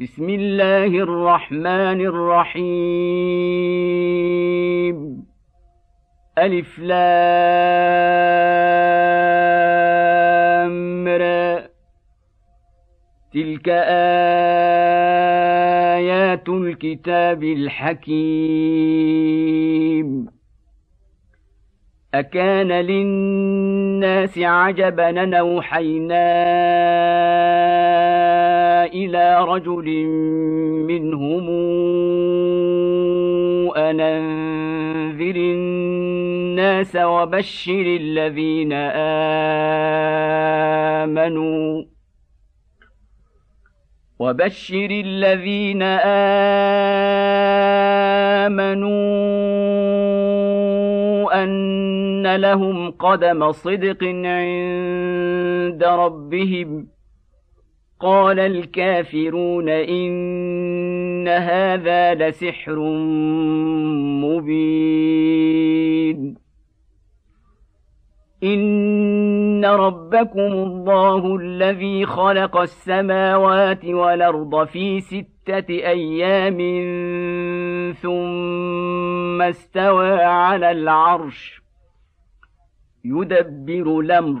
بسم الله الرحمن الرحيم. ألف لام را. تلك آيات الكتاب الحكيم. أكان للناس عجبا نوحينا إلى رجل منهم أن أنذر الناس وبشر الذين آمنوا وبشر الذين آمنوا أن لهم قدم صدق عند ربهم. قال الكافرون إن هذا لسحر مبين. إن ربكم الله الذي خلق السماوات والأرض في ستة أيام ثم استوى على العرش. يدبر الأمر.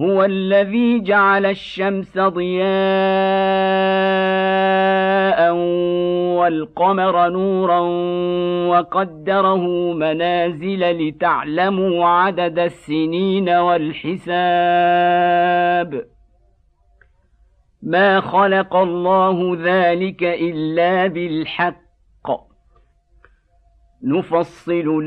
هو الذي جعل الشمس ضياء والقمر نورا وقدره منازل لتعلموا عدد السنين والحساب. ما خلق الله ذلك إلا بالحق. نفصل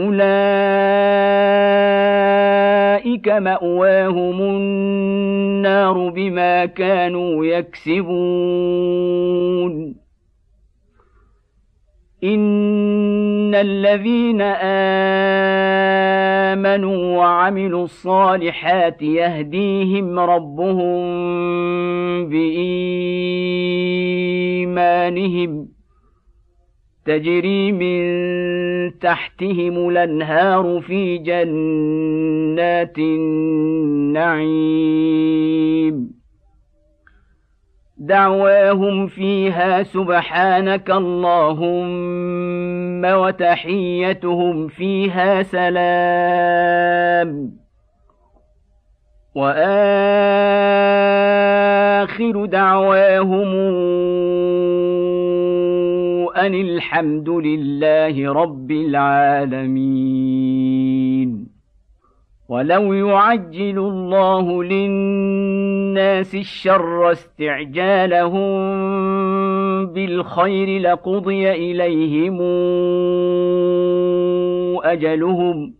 أولئك مأواهم النار بما كانوا يكسبون. إن الذين آمنوا وعملوا الصالحات يهديهم ربهم بإيمانهم تجري من تحتهم الأنهار في جنات النعيم. دعواهم فيها سبحانك اللهم وتحيتهم فيها سلام. وآخر دعواهم ان الحمد لله رب العالمين ولو يعجل الله للناس الشر استعجالهم بالخير لقضي اليهم اجلهم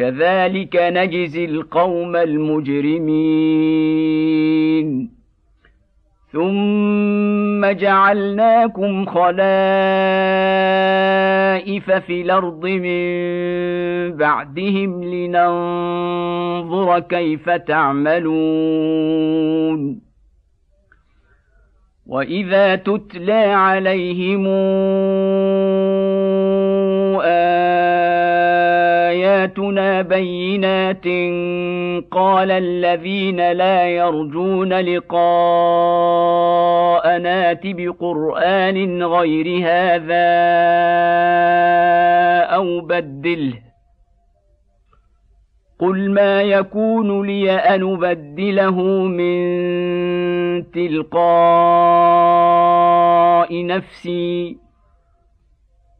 كذلك نجزي القوم المجرمين. ثم جعلناكم خلائف في الأرض من بعدهم لننظر كيف تعملون. وإذا تتلى عليهم آياتنا بينات قال الذين لا يرجون لقاء نات بقرآن غير هذا أو بدله. قل ما يكون لي أن أبدله من تلقاء نفسي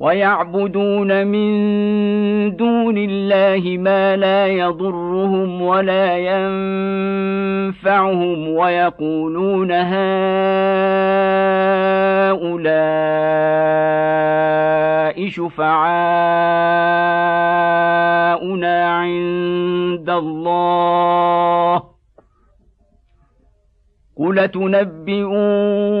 ويعبدون من دون الله ما لا يضرهم ولا ينفعهم ويقولون هؤلاء شفعاؤنا عند الله. قل تنبئون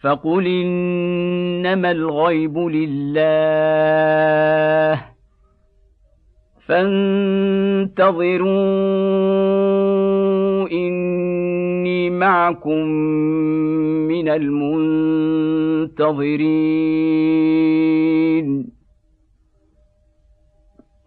فقل انما الغيب لله فانتظروا اني معكم من المنتظرين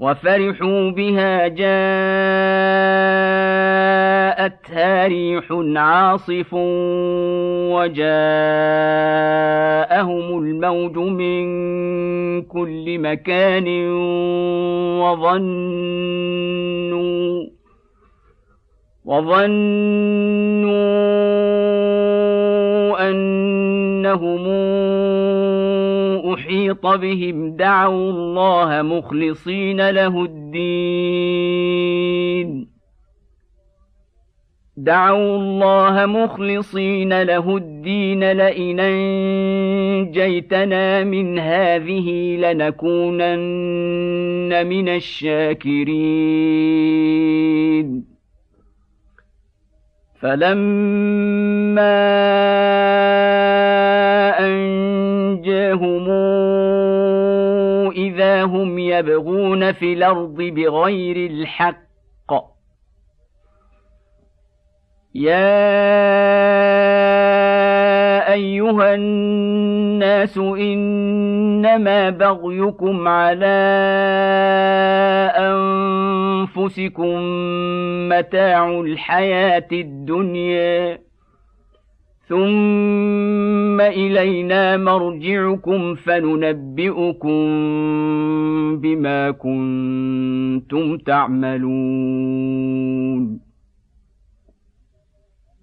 وفرحوا بها جاءتها ريح عاصف وجاءهم الموج من كل مكان وظنوا وظنوا أنهم أحيط بهم دعوا الله مخلصين له الدين. دعوا الله مخلصين له الدين لئن أنجيتنا من هذه لنكونن من الشاكرين. فلما أنجاهم هم يبغون في الأرض بغير الحق. يا أيها الناس إنما بغيكم على أنفسكم متاع الحياة الدنيا. ثم الينا مرجعكم فننبئكم بما كنتم تعملون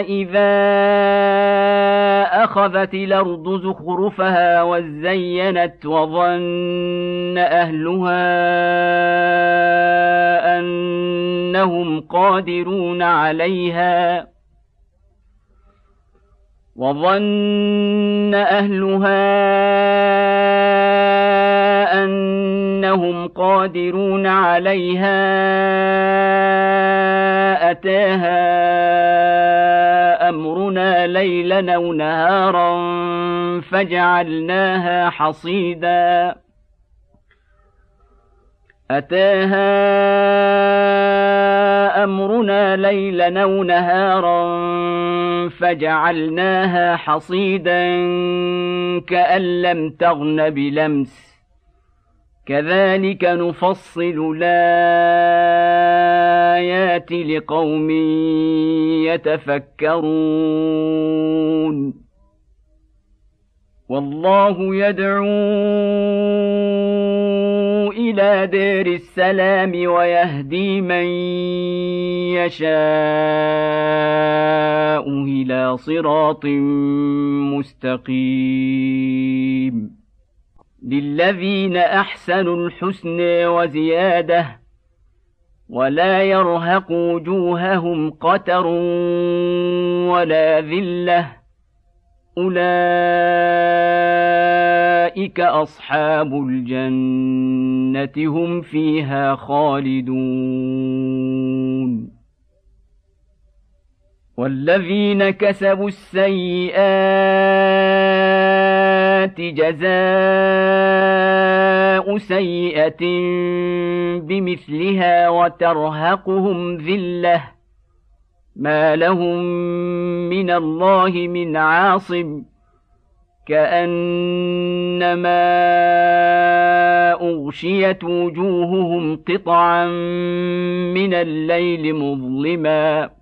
اذا اخذت الأرض زخرفها وزينت وظن اهلها انهم قادرون عليها وظن اهلها انهم قادرون عليها أتاها أمرنا ليلا أو نهارا فجعلناها حصيدا. أتاها أمرنا ليلا أو نهارا فجعلناها حصيدا كأن لم تغن بلمس. كذلك نفصل الآيات لقوم يتفكرون. والله يدعو إلى دار السلام ويهدي من يشاء إلى صراط مستقيم. للذين احسنوا الحسن وزياده ولا يرهق وجوههم قتر ولا ذله اولئك اصحاب الجنه هم فيها خالدون والذين كسبوا السيئات جزاء سيئة بمثلها وترهقهم ذلة. ما لهم من الله من عاصم كأنما أغشيت وجوههم قطعا من الليل مظلما.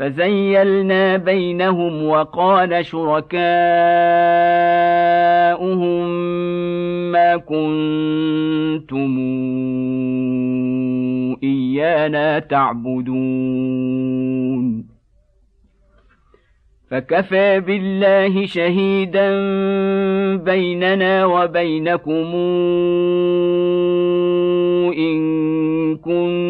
فزيلنا بينهم وقال شركاؤهم ما كنتم إيانا تعبدون. فكفى بالله شهيدا بيننا وبينكم إن كنا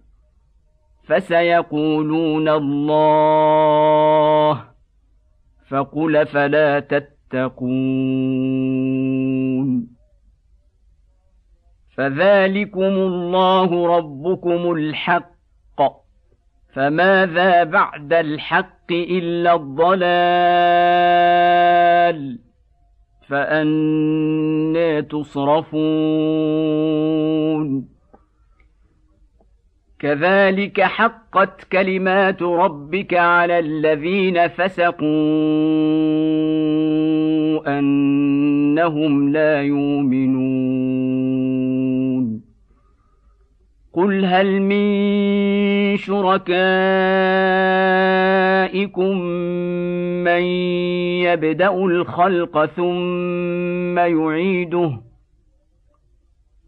فسيقولون الله فقل فلا تتقون فذلكم الله ربكم الحق فماذا بعد الحق إلا الضلال فانى تصرفون كذلك حقت كلمات ربك على الذين فسقوا أنهم لا يؤمنون. قل هل من شركائكم من يبدأ الخلق ثم يعيده؟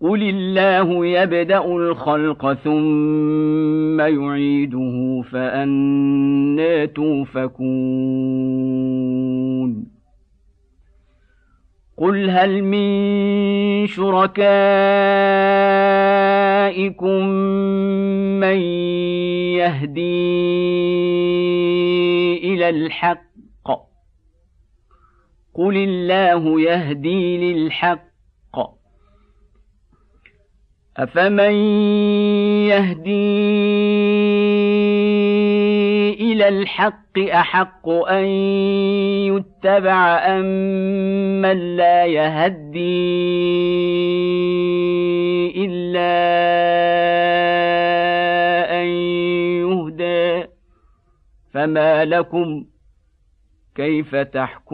قل الله يبدا الخلق ثم يعيده فانى توفكون قل هل من شركائكم من يهدي إلى الحق قل الله يهدي للحق أفمن يهدي إلى الحق أحق أن يتبع أم من لا يهدي إلا أن يهدى فما لكم كيف تحكمون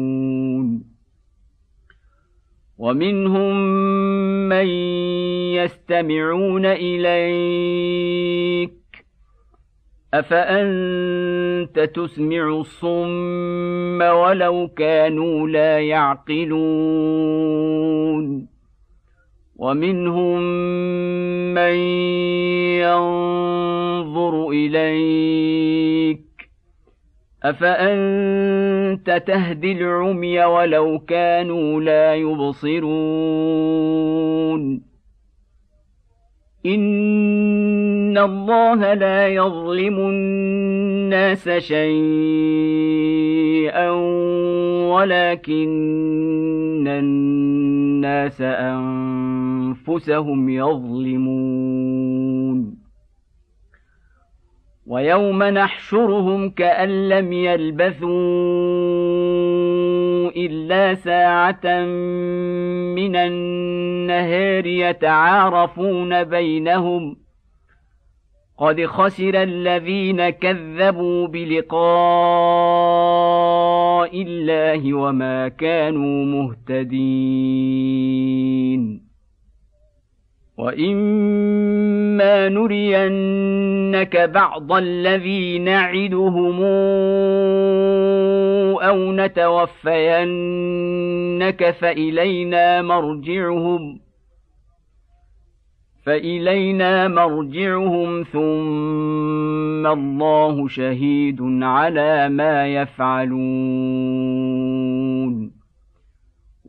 ومنهم من يستمعون إليك. أفأنت تسمع الصم ولو كانوا لا يعقلون؟ ومنهم من ينظر إليك. افانت تهدي العمي ولو كانوا لا يبصرون ان الله لا يظلم الناس شيئا ولكن الناس انفسهم يظلمون ويوم نحشرهم كأن لم يلبثوا إلا ساعة من النهار يتعارفون بينهم قد خسر الذين كذبوا بلقاء الله وما كانوا مهتدين واما نرينك بعض الذي نعدهم أو نتوفينك فالينا مرجعهم فالينا مرجعهم ثم الله شهيد على ما يفعلون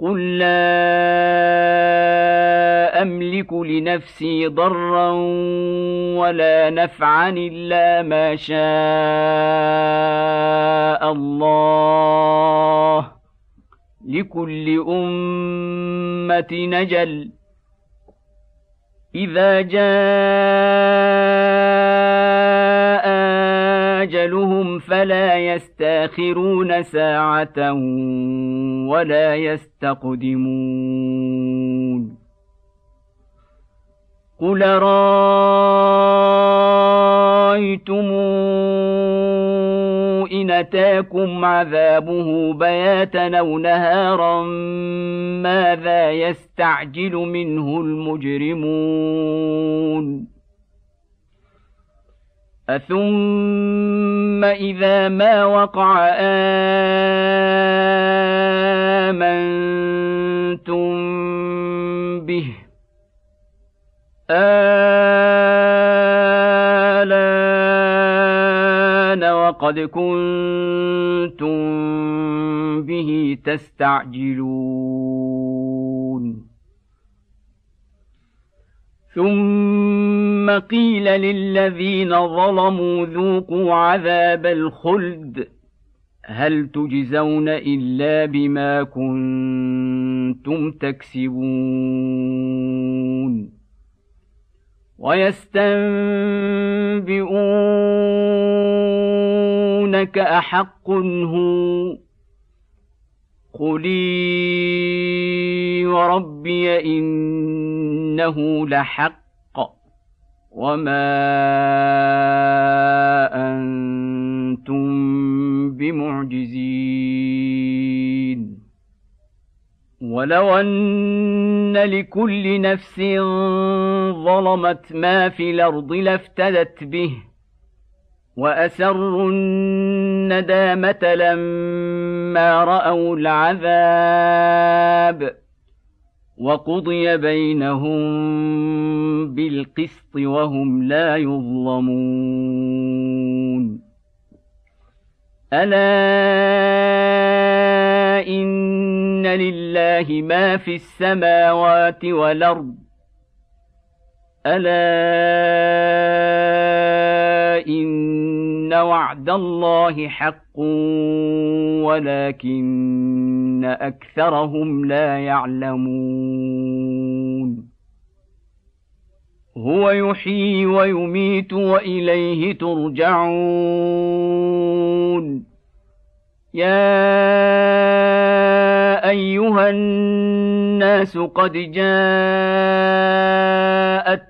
قل لا املك لنفسي ضرا ولا نفعا الا ما شاء الله لكل امه نجل اذا جاء أجلهم فلا يستأخرون ساعة ولا يستقدمون. قل رايتم ان اتاكم عذابه بياتا أو نهارا؟ ماذا يستعجل منه المجرمون؟ أثم إذا ما وقع آمنتم به آلان وقد كنتم به تستعجلون ثم ثم قيل للذين ظلموا ذوقوا عذاب الخلد هل تجزون إلا بما كنتم تكسبون ويستنبئونك أحق هو قلي وربي إنه لحق وما أنتم بمعجزين ولو ان لكل نفس ظلمت ما في الأرض لافتدت به واسروا الندامه لما راوا العذاب وقضي بينهم بالقسط وهم لا يظلمون. ألا إن لله ما في السماوات والأرض ألا إن وعد الله حق ولكن أكثرهم لا يعلمون. هو يحيي ويميت وإليه ترجعون. يا أيها الناس قد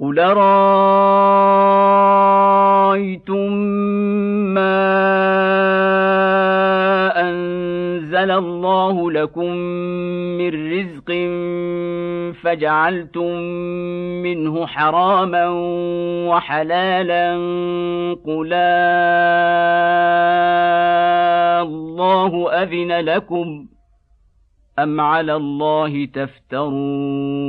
قل رايتم ما انزل الله لكم من رزق فجعلتم منه حراما وحلالا قل الله اذن لكم ام على الله تفترون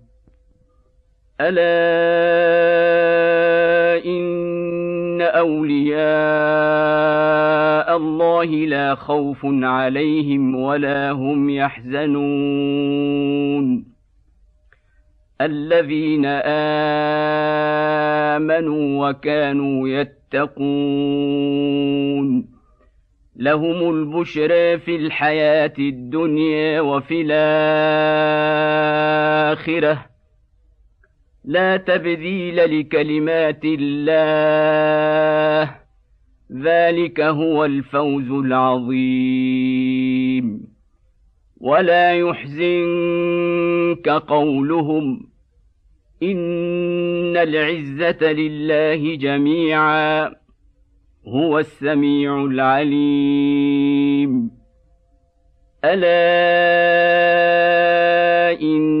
ألا إن أولياء الله لا خوف عليهم ولا هم يحزنون. الذين آمنوا وكانوا يتقون. لهم البشرى في الحياة الدنيا وفي الآخرة. لا تبذيل لكلمات الله. ذلك هو الفوز العظيم. ولا يحزنك قولهم. إن العزة لله جميعا. هو السميع العليم. ألا إن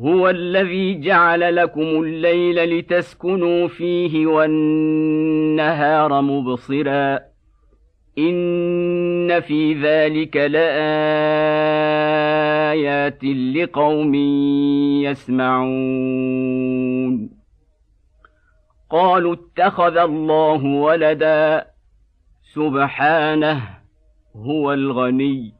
هو الذي جعل لكم الليل لتسكنوا فيه والنهار مبصرا. إن في ذلك لآيات لقوم يسمعون. قالوا اتخذ الله ولدا. سبحانه هو الغني.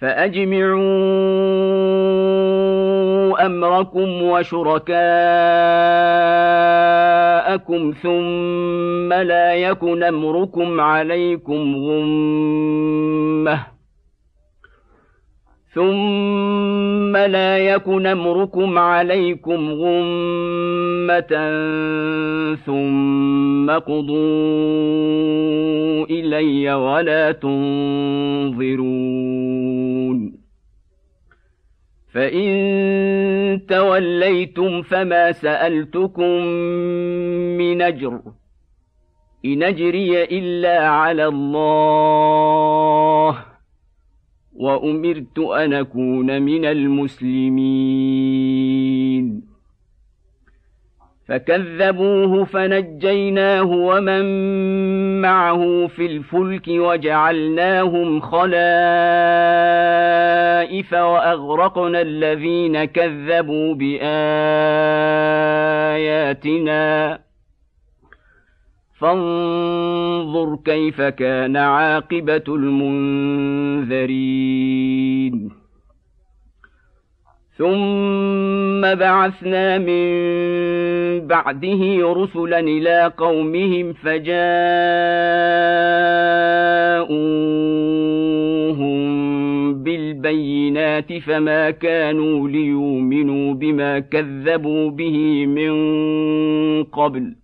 فأجمعوا أمركم وشركاءكم ثم لا يكن أمركم عليكم غمة. ثم لا يكن امركم عليكم غمه ثم قضوا الي ولا تنظرون فان توليتم فما سالتكم من اجر ان اجري الا على الله وأمرت أن أكون من المسلمين. فكذبوه فنجيناه ومن معه في الفلك وجعلناهم خلائف وأغرقنا الذين كذبوا بآياتنا. فانظر كيف كان عاقبة المنذرين. ثم بعثنا من بعده رسلا إلى قومهم فجاءوهم بالبينات فما كانوا ليؤمنوا بما كذبوا به من قبل.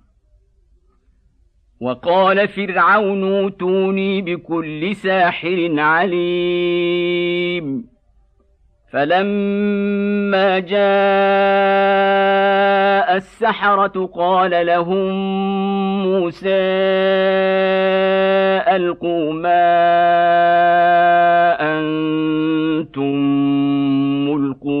وقال فرعون اوتوني بكل ساحر عليم. فلما جاء السحرة قال لهم موسى ألقوا ما أنتم ملقون.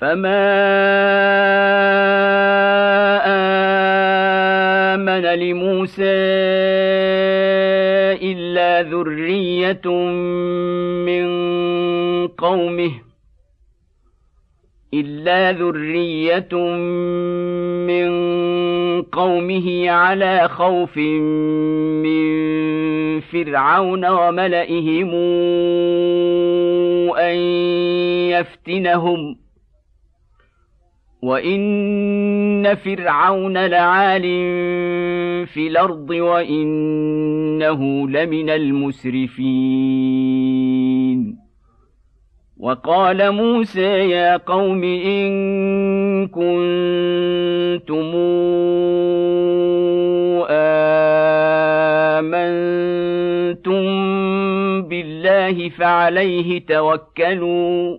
فما آمن لموسى إلا ذرية من قومه إلا ذرية من قومه على خوف من فرعون وملئهم أن يفتنهم ۖ وان فرعون لعال في الأرض وانه لمن المسرفين وقال موسى يا قوم ان كنتم امنتم بالله فعليه توكلوا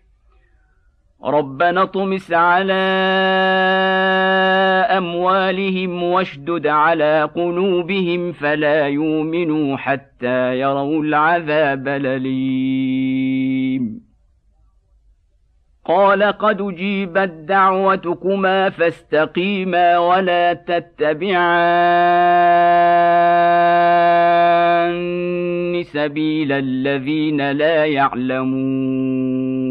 ربنا اطمس على أموالهم واشدد على قلوبهم فلا يؤمنوا حتى يروا العذاب الأليم. قال قد أجيبت دعوتكما فاستقيما ولا تتبعان سبيل الذين لا يعلمون.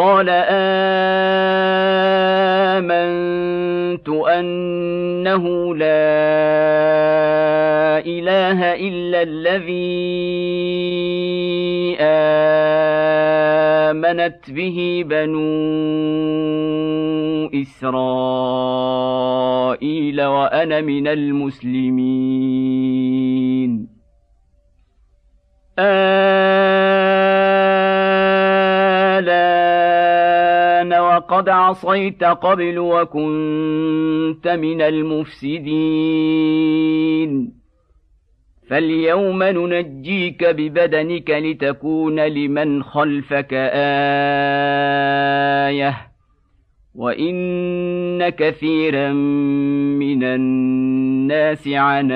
قال امنت انه لا اله الا الذي امنت به بنو اسرائيل وأنا من المسلمين. آه وقد عصيت قبل وكنت من المفسدين. فاليوم ننجيك ببدنك لتكون لمن خلفك آية وإن كثيرا من الناس عن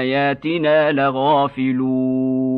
آياتنا لغافلون.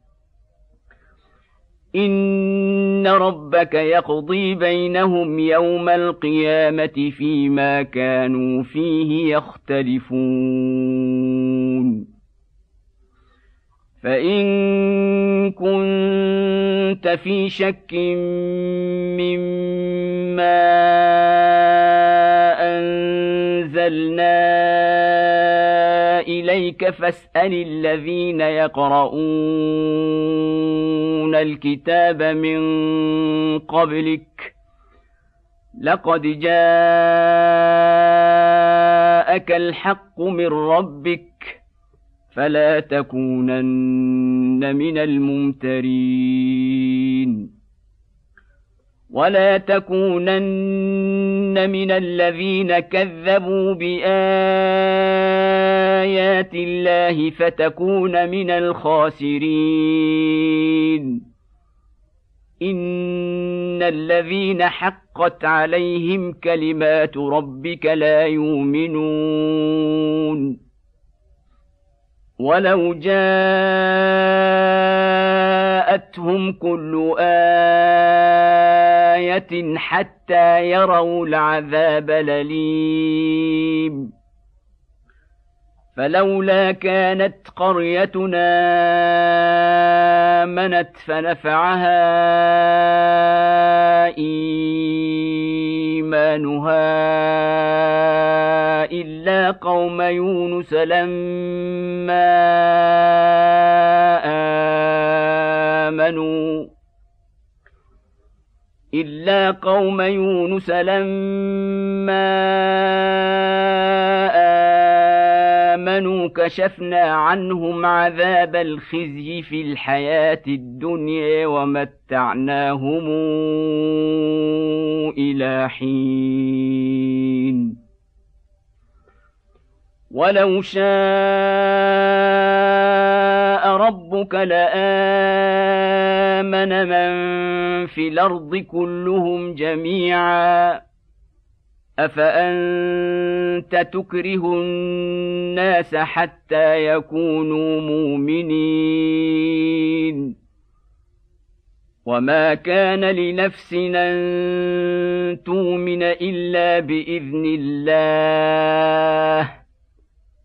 ان ربك يقضي بينهم يوم القيامه فيما كانوا فيه يختلفون فان كنت في شك مما انزلنا إليك فاسأل الذين يقرؤون الكتاب من قبلك. لقد جاءك الحق من ربك فلا تكونن من الممترين. ولا تكونن من الذين كذبوا بآيات الله فتكون من الخاسرين. إن الذين حقت عليهم كلمات ربك لا يؤمنون. ولو جاءتهم كل آية حتى يروا العذاب الأليم. فلولا كانت قريتنا آمنت فنفعها إيمانها إلا قوم يونس لما آمنوا. إلا قوم يونس لما آمنوا كشفنا عنهم عذاب الخزي في الحياة الدنيا ومتعناهم إلى حين. ولو شاء ربك لامن من في الأرض كلهم جميعا افانت تكره الناس حتى يكونوا مؤمنين وما كان لنفس ان تؤمن الا باذن الله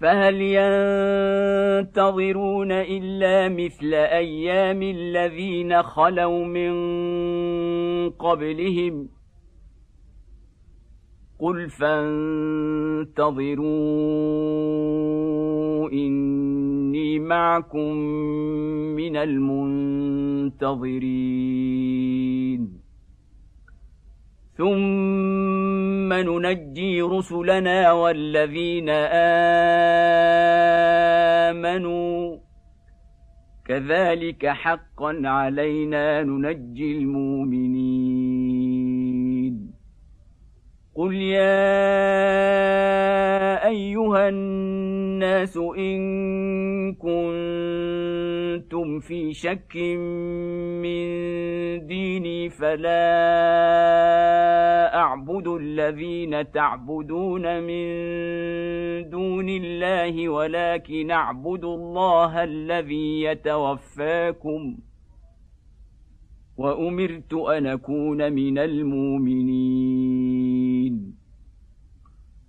فهل ينتظرون إلا مثل أيام الذين خلوا من قبلهم؟ قل فانتظروا إني معكم من المنتظرين. ثم ننجي رسلنا والذين امنوا كذلك حقا علينا ننجي المؤمنين قل يا ايها الناس ان كنتم في شك من ديني فلا أعبد الذين تعبدون من دون الله ولكن أعبد الله الذي يتوفاكم وأمرت أن أكون من المؤمنين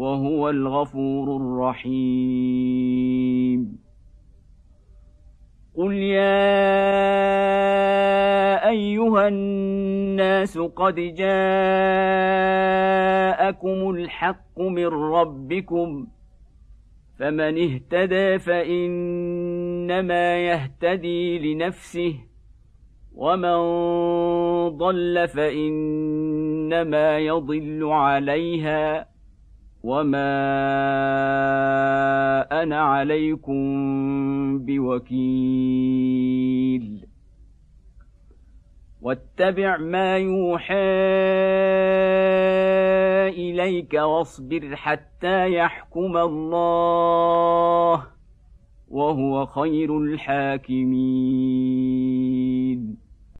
وهو الغفور الرحيم. قل يا ايها الناس قد جاءكم الحق من ربكم فمن اهتدى فانما يهتدي لنفسه ومن ضل فانما يضل عليها وما أنا عليكم بوكيل. واتبع ما يوحى اليك واصبر حتى يحكم الله وهو خير الحاكمين.